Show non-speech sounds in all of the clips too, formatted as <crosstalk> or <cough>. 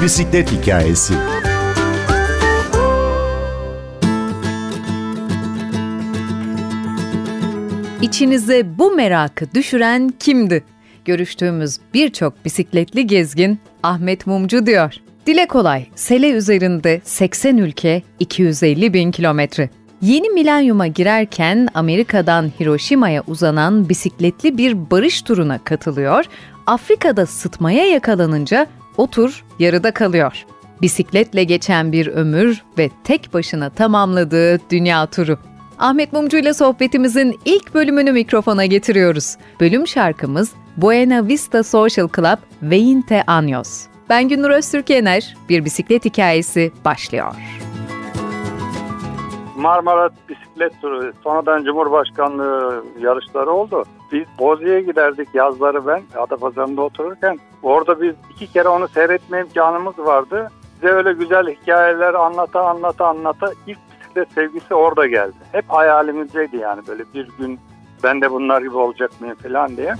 Bir bisiklet hikayesi. İçinize bu merakı düşüren kimdi? Görüştüğümüz birçok bisikletli gezgin Ahmet Mumcu diyor. Dile kolay, sele üzerinde 80 ülke, 250 bin kilometre. Yeni milenyuma girerken Amerika'dan Hiroşima'ya uzanan bisikletli bir barış turuna katılıyor, Afrika'da sıtmaya yakalanınca o yarıda kalıyor. Bisikletle geçen bir ömür ve tek başına tamamladığı dünya turu. Ahmet Mumcu ile sohbetimizin ilk bölümünü mikrofona getiriyoruz. Bölüm şarkımız Buena Vista Social Club Veinte Años. Ben Gündür Öztürk Yener, bir bisiklet hikayesi başlıyor. Marmara bisiklet turu, sonradan Cumhurbaşkanlığı yarışları oldu. Biz Bozya'ya giderdik yazları ben Adapazarı'nda otururken. Orada biz iki kere onu seyretme imkanımız vardı. Bize öyle güzel hikayeler anlata anlata anlata ilk bisiklet sevgisi orada geldi. Hep hayalimizdeydi yani böyle bir gün ben de bunlar gibi olacak mıyım falan diye.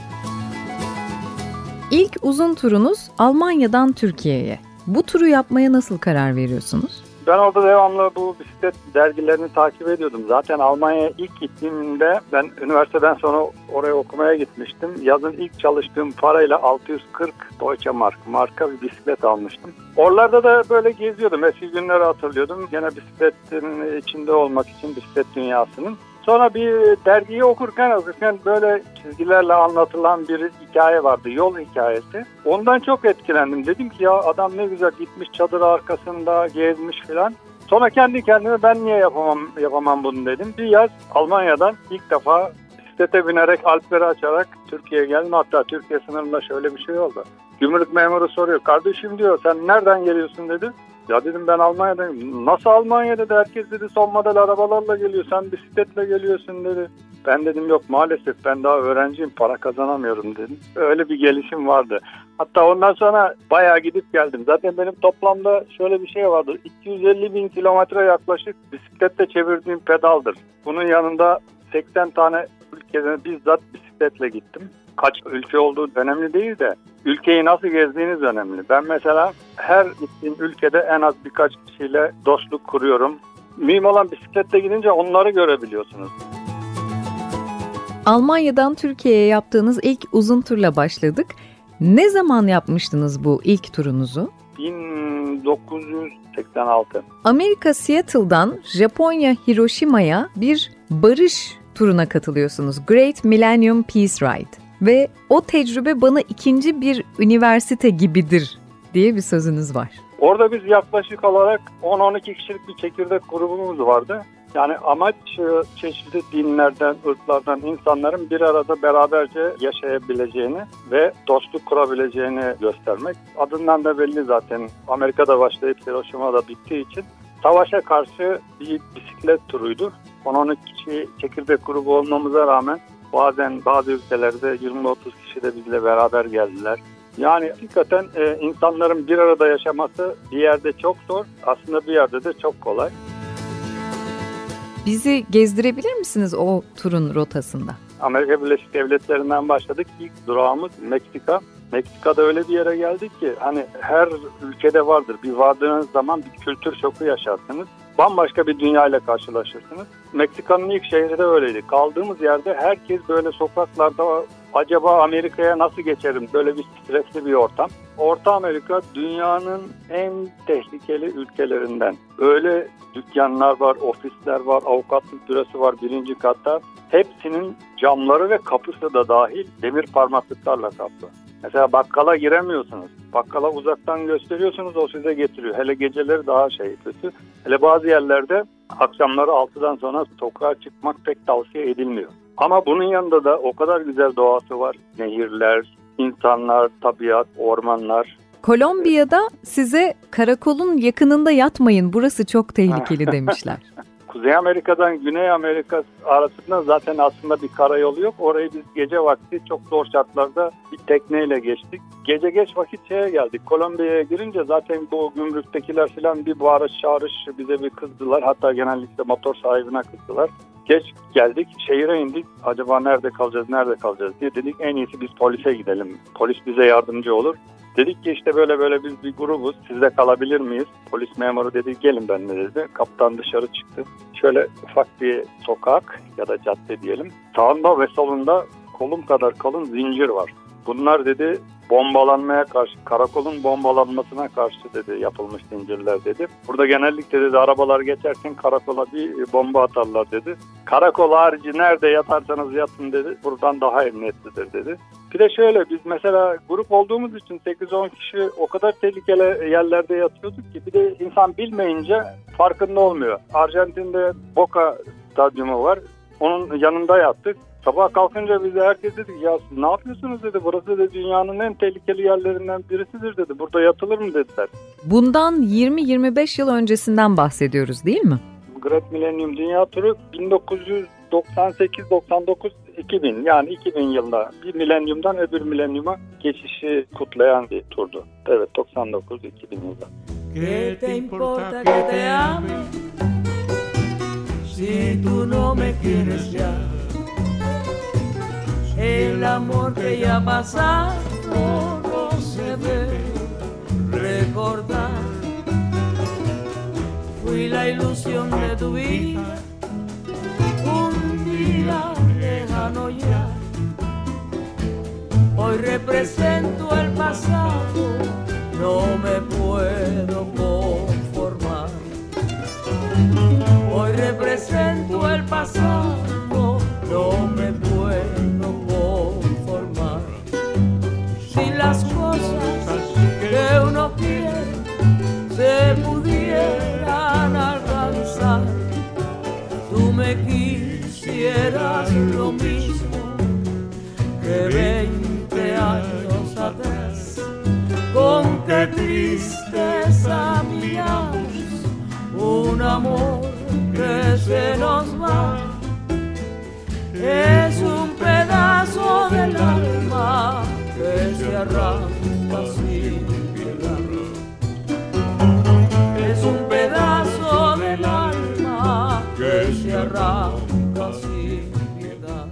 İlk uzun turunuz Almanya'dan Türkiye'ye. Bu turu yapmaya nasıl karar veriyorsunuz? Ben orada devamlı bu bisiklet dergilerini takip ediyordum. Zaten Almanya'ya ilk gittiğimde ben üniversiteden sonra oraya okumaya gitmiştim. Yazın ilk çalıştığım parayla 640 Deutsche Mark marka bir bisiklet almıştım. Oralarda da böyle geziyordum. Eski günleri hatırlıyordum. Gene bisikletin içinde olmak için bisiklet dünyasının. Sonra bir dergiyi okurken okurken böyle çizgilerle anlatılan bir hikaye vardı. Yol hikayesi. Ondan çok etkilendim. Dedim ki ya adam ne güzel gitmiş çadır arkasında gezmiş filan. Sonra kendi kendime ben niye yapamam yapamam bunu dedim. Bir yaz Almanya'dan ilk defa bisiklete binerek Alpleri açarak Türkiye'ye geldim. Hatta Türkiye sınırında şöyle bir şey oldu. Gümrük memuru soruyor. Kardeşim diyor sen nereden geliyorsun dedi. Ya dedim ben Almanya'dayım. Nasıl Almanya dedi. Herkes dedi son model arabalarla geliyor. Sen bisikletle geliyorsun dedi. Ben dedim yok maalesef ben daha öğrenciyim para kazanamıyorum dedim. Öyle bir gelişim vardı. Hatta ondan sonra bayağı gidip geldim. Zaten benim toplamda şöyle bir şey vardır. 250 bin kilometre yaklaşık bisikletle çevirdiğim pedaldır. Bunun yanında 80 tane ülkeden bizzat bisikletle gittim. Kaç ülke olduğu önemli değil de ülkeyi nasıl gezdiğiniz önemli. Ben mesela her gittiğim ülkede en az birkaç kişiyle dostluk kuruyorum. Mühim olan bisikletle gidince onları görebiliyorsunuz. Almanya'dan Türkiye'ye yaptığınız ilk uzun turla başladık. Ne zaman yapmıştınız bu ilk turunuzu? 1986. Amerika Seattle'dan Japonya Hiroşima'ya bir barış turuna katılıyorsunuz. Great Millennium Peace Ride. Ve o tecrübe bana ikinci bir üniversite gibidir diye bir sözünüz var. Orada biz yaklaşık olarak 10-12 kişilik bir çekirdek grubumuz vardı. Yani amaç e, çeşitli dinlerden, ırklardan insanların bir arada beraberce yaşayabileceğini ve dostluk kurabileceğini göstermek. Adından da belli zaten. Amerika'da başlayıp Hiroşima'da bittiği için savaşa karşı bir bisiklet turuydu. 10-12 kişi çekirdek grubu olmamıza rağmen bazen bazı ülkelerde 20-30 kişi de bizle beraber geldiler. Yani hakikaten e, insanların bir arada yaşaması bir yerde çok zor, aslında bir yerde de çok kolay. Bizi gezdirebilir misiniz o turun rotasında? Amerika Birleşik Devletleri'nden başladık. İlk durağımız Meksika. Meksika'da öyle bir yere geldik ki hani her ülkede vardır. Bir vardığınız zaman bir kültür şoku yaşarsınız. Bambaşka bir dünya ile karşılaşırsınız. Meksika'nın ilk şehri de öyleydi. Kaldığımız yerde herkes böyle sokaklarda acaba Amerika'ya nasıl geçerim? Böyle bir stresli bir ortam. Orta Amerika dünyanın en tehlikeli ülkelerinden. Öyle dükkanlar var, ofisler var, avukatlık bürosu var birinci katta. Hepsinin camları ve kapısı da dahil demir parmaklıklarla kaplı. Mesela bakkala giremiyorsunuz. Bakkala uzaktan gösteriyorsunuz o size getiriyor. Hele geceleri daha şey kötü. Hele bazı yerlerde akşamları 6'dan sonra sokağa çıkmak pek tavsiye edilmiyor. Ama bunun yanında da o kadar güzel doğası var. Nehirler, insanlar, tabiat, ormanlar. Kolombiya'da size karakolun yakınında yatmayın burası çok tehlikeli <laughs> demişler. Kuzey Amerika'dan Güney Amerika arasında zaten aslında bir karayolu yok. Orayı biz gece vakti çok zor şartlarda bir tekneyle geçtik. Gece geç vakit şeye geldik. Kolombiya'ya girince zaten bu gümrüktekiler falan bir bağırış çağırış bize bir kızdılar. Hatta genellikle motor sahibine kızdılar. Geç geldik, şehire indik. Acaba nerede kalacağız, nerede kalacağız diye dedik en iyisi biz polise gidelim. Polis bize yardımcı olur. Dedik ki işte böyle böyle biz bir grubuz. Sizde kalabilir miyiz? Polis memuru dedi gelin benimle dedi. Kaptan dışarı çıktı. Şöyle ufak bir sokak ya da cadde diyelim. Sağında ve solunda kolum kadar kalın zincir var. Bunlar dedi bombalanmaya karşı, karakolun bombalanmasına karşı dedi yapılmış zincirler dedi. Burada genellikle dedi arabalar geçerken karakola bir bomba atarlar dedi. Karakol harici nerede yatarsanız yatın dedi. Buradan daha emniyetlidir dedi. Bir de şöyle biz mesela grup olduğumuz için 8-10 kişi o kadar tehlikeli yerlerde yatıyorduk ki bir de insan bilmeyince farkında olmuyor. Arjantin'de Boca stadyumu var. Onun yanında yattık. Sabah kalkınca bize herkes dedi ya ne yapıyorsunuz dedi. Burası da dünyanın en tehlikeli yerlerinden birisidir dedi. Burada yatılır mı dediler. Bundan 20-25 yıl öncesinden bahsediyoruz değil mi? Great Millennium Dünya Turu 1998, 99, 2000 yani 2000 yılında bir milenyumdan öbür milenyuma geçişi kutlayan bir turdu. Evet 99-2000 yılında. ¿Qué te importa que te ame si tu no me quieres ya? El amor que ya pasado no se debe recordar. Fui la ilusión de tu vida, un día lejano ya. Hoy represento el pasado, no me puedo conformar. Hoy represento Tristeza miramos un amor que se nos va. Es un pedazo del alma que se arranca sin piedad. Es un pedazo del alma que se arranca sin piedad.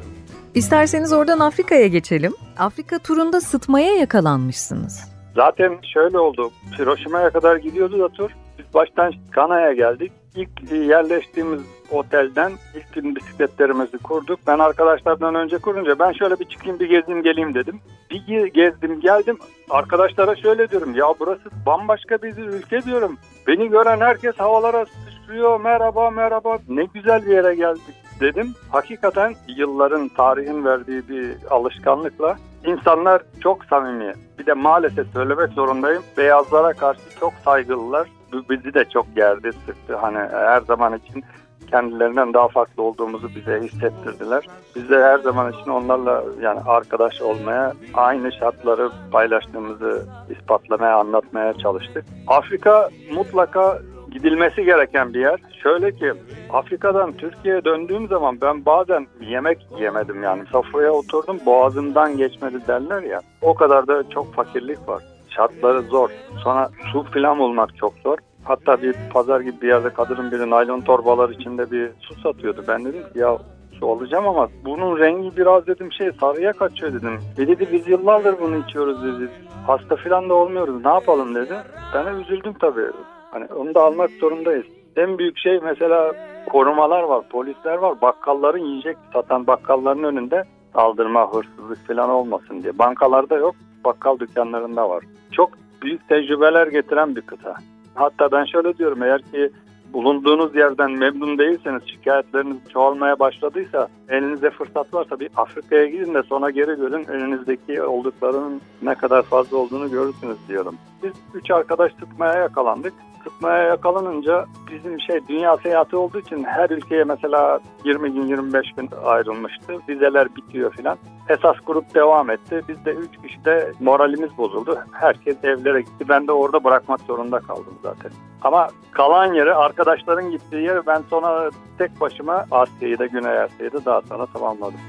İsterseniz oradan Afrika'ya geçelim. Afrika turunda sıtmaya yakalanmışsınız. Zaten şöyle oldu. Hiroşima'ya kadar gidiyordu da tur. Biz baştan Kana'ya geldik. İlk yerleştiğimiz otelden ilk gün bisikletlerimizi kurduk. Ben arkadaşlardan önce kurunca ben şöyle bir çıkayım bir gezeyim geleyim dedim. Bir gezdim geldim arkadaşlara şöyle diyorum ya burası bambaşka bir ülke diyorum. Beni gören herkes havalara sıçrıyor merhaba merhaba ne güzel bir yere geldik dedim. Hakikaten yılların tarihin verdiği bir alışkanlıkla insanlar çok samimi. Bir de maalesef söylemek zorundayım. Beyazlara karşı çok saygılılar. Bizi de çok gerdi, sıktı. Hani her zaman için kendilerinden daha farklı olduğumuzu bize hissettirdiler. Biz de her zaman için onlarla yani arkadaş olmaya, aynı şartları paylaştığımızı ispatlamaya, anlatmaya çalıştık. Afrika mutlaka gidilmesi gereken bir yer. Şöyle ki Afrika'dan Türkiye'ye döndüğüm zaman ben bazen yemek yemedim yani sofraya oturdum boğazımdan geçmedi derler ya. O kadar da çok fakirlik var. Şartları zor. Sonra su filan bulmak çok zor. Hatta bir pazar gibi bir yerde kadının biri naylon torbalar içinde bir su satıyordu. Ben dedim ki ya su alacağım ama bunun rengi biraz dedim şey sarıya kaçıyor dedim. Ve dedi biz yıllardır bunu içiyoruz dedi. Hasta filan da olmuyoruz ne yapalım dedi. Ben de üzüldüm tabii. Hani onu da almak zorundayız. En büyük şey mesela korumalar var, polisler var. Bakkalların yiyecek satan bakkalların önünde saldırma, hırsızlık falan olmasın diye. Bankalarda yok, bakkal dükkanlarında var. Çok büyük tecrübeler getiren bir kıta. Hatta ben şöyle diyorum eğer ki bulunduğunuz yerden memnun değilseniz, şikayetleriniz çoğalmaya başladıysa, elinize fırsat varsa bir Afrika'ya gidin de sonra geri dönün, elinizdeki olduklarının ne kadar fazla olduğunu görürsünüz diyorum. Biz üç arkadaş tutmaya yakalandık. Tutmaya yakalanınca bizim şey dünya seyahati olduğu için her ülkeye mesela 20 gün 25 gün ayrılmıştı. Vizeler bitiyor filan. Esas grup devam etti. Biz de 3 kişi de moralimiz bozuldu. Herkes evlere gitti. Ben de orada bırakmak zorunda kaldım zaten. Ama kalan yeri arkadaşların gittiği yer ben sonra tek başıma Asya'yı da Güney Asya'yı da daha sonra tamamladım.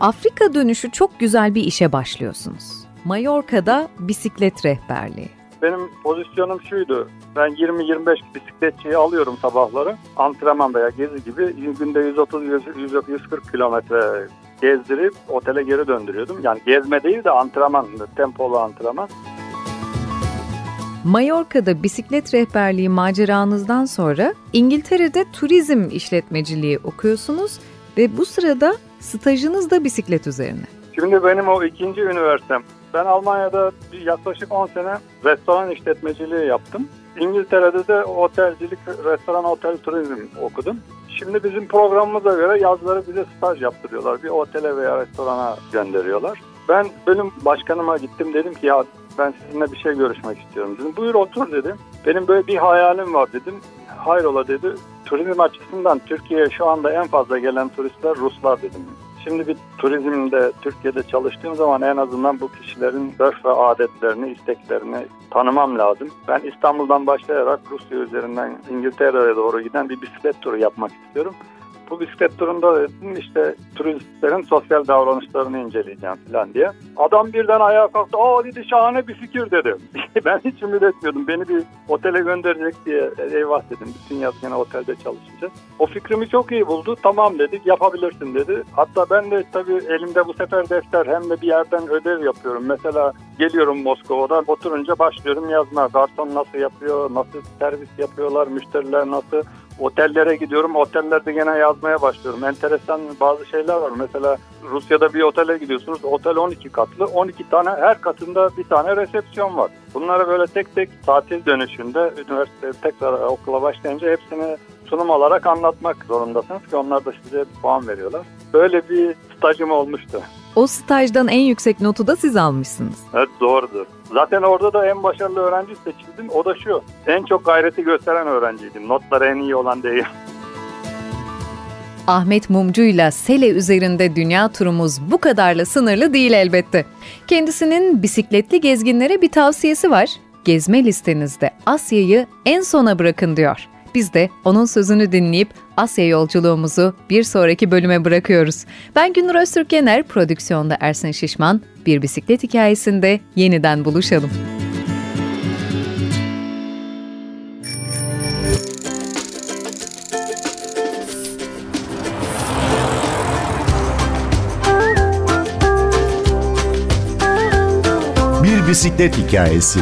Afrika dönüşü çok güzel bir işe başlıyorsunuz. Mallorca'da bisiklet rehberliği. Benim pozisyonum şuydu. Ben 20-25 bisikletçiyi alıyorum sabahları. Antrenman veya gezi gibi günde 130-140 kilometre gezdirip otele geri döndürüyordum. Yani gezme değil de antrenman, tempolu antrenman. Mallorca'da bisiklet rehberliği maceranızdan sonra İngiltere'de turizm işletmeciliği okuyorsunuz ve bu sırada stajınız da bisiklet üzerine. Şimdi benim o ikinci üniversitem. Ben Almanya'da yaklaşık 10 sene restoran işletmeciliği yaptım. İngiltere'de de otelcilik, restoran, otel, turizm okudum. Şimdi bizim programımıza göre yazları bize staj yaptırıyorlar. Bir otele veya restorana gönderiyorlar. Ben bölüm başkanıma gittim dedim ki ya ben sizinle bir şey görüşmek istiyorum dedim. Buyur otur dedim. Benim böyle bir hayalim var dedim. Hayrola dedi. Turizm açısından Türkiye'ye şu anda en fazla gelen turistler Ruslar dedim. Şimdi bir turizmde Türkiye'de çalıştığım zaman en azından bu kişilerin örf ve adetlerini, isteklerini tanımam lazım. Ben İstanbul'dan başlayarak Rusya üzerinden İngiltere'ye doğru giden bir bisiklet turu yapmak istiyorum. Bu bisiklet turunda dedim işte turistlerin sosyal davranışlarını inceleyeceğim falan diye. Adam birden ayağa kalktı. Aa dedi şahane bir fikir dedi. <laughs> ben hiç ümit etmiyordum. Beni bir otele gönderecek diye eyvah dedim. Bütün yaz yine otelde çalışacağız. O fikrimi çok iyi buldu. Tamam dedik yapabilirsin dedi. Hatta ben de tabii elimde bu sefer defter hem de bir yerden ödev yapıyorum. Mesela geliyorum Moskova'da oturunca başlıyorum yazmaya. Garson nasıl yapıyor, nasıl servis yapıyorlar, müşteriler nasıl Otellere gidiyorum. Otellerde gene yazmaya başlıyorum. Enteresan bazı şeyler var. Mesela Rusya'da bir otele gidiyorsunuz. Otel 12 katlı. 12 tane her katında bir tane resepsiyon var. Bunları böyle tek tek tatil dönüşünde üniversite tekrar okula başlayınca hepsini sunum olarak anlatmak zorundasınız ki onlar da size puan veriyorlar. Böyle bir stajım olmuştu. O stajdan en yüksek notu da siz almışsınız. Evet doğrudur. Zaten orada da en başarılı öğrenci seçildim. O da şu. En çok gayreti gösteren öğrenciydim. Notları en iyi olan değil. <laughs> Ahmet Mumcu'yla Sele üzerinde dünya turumuz bu kadarla sınırlı değil elbette. Kendisinin bisikletli gezginlere bir tavsiyesi var. Gezme listenizde Asya'yı en sona bırakın diyor. Biz de onun sözünü dinleyip Asya yolculuğumuzu bir sonraki bölüme bırakıyoruz. Ben Günür Öztürk Yener, prodüksiyonda Ersin Şişman. Bir bisiklet hikayesinde yeniden buluşalım. Bir bisiklet hikayesi.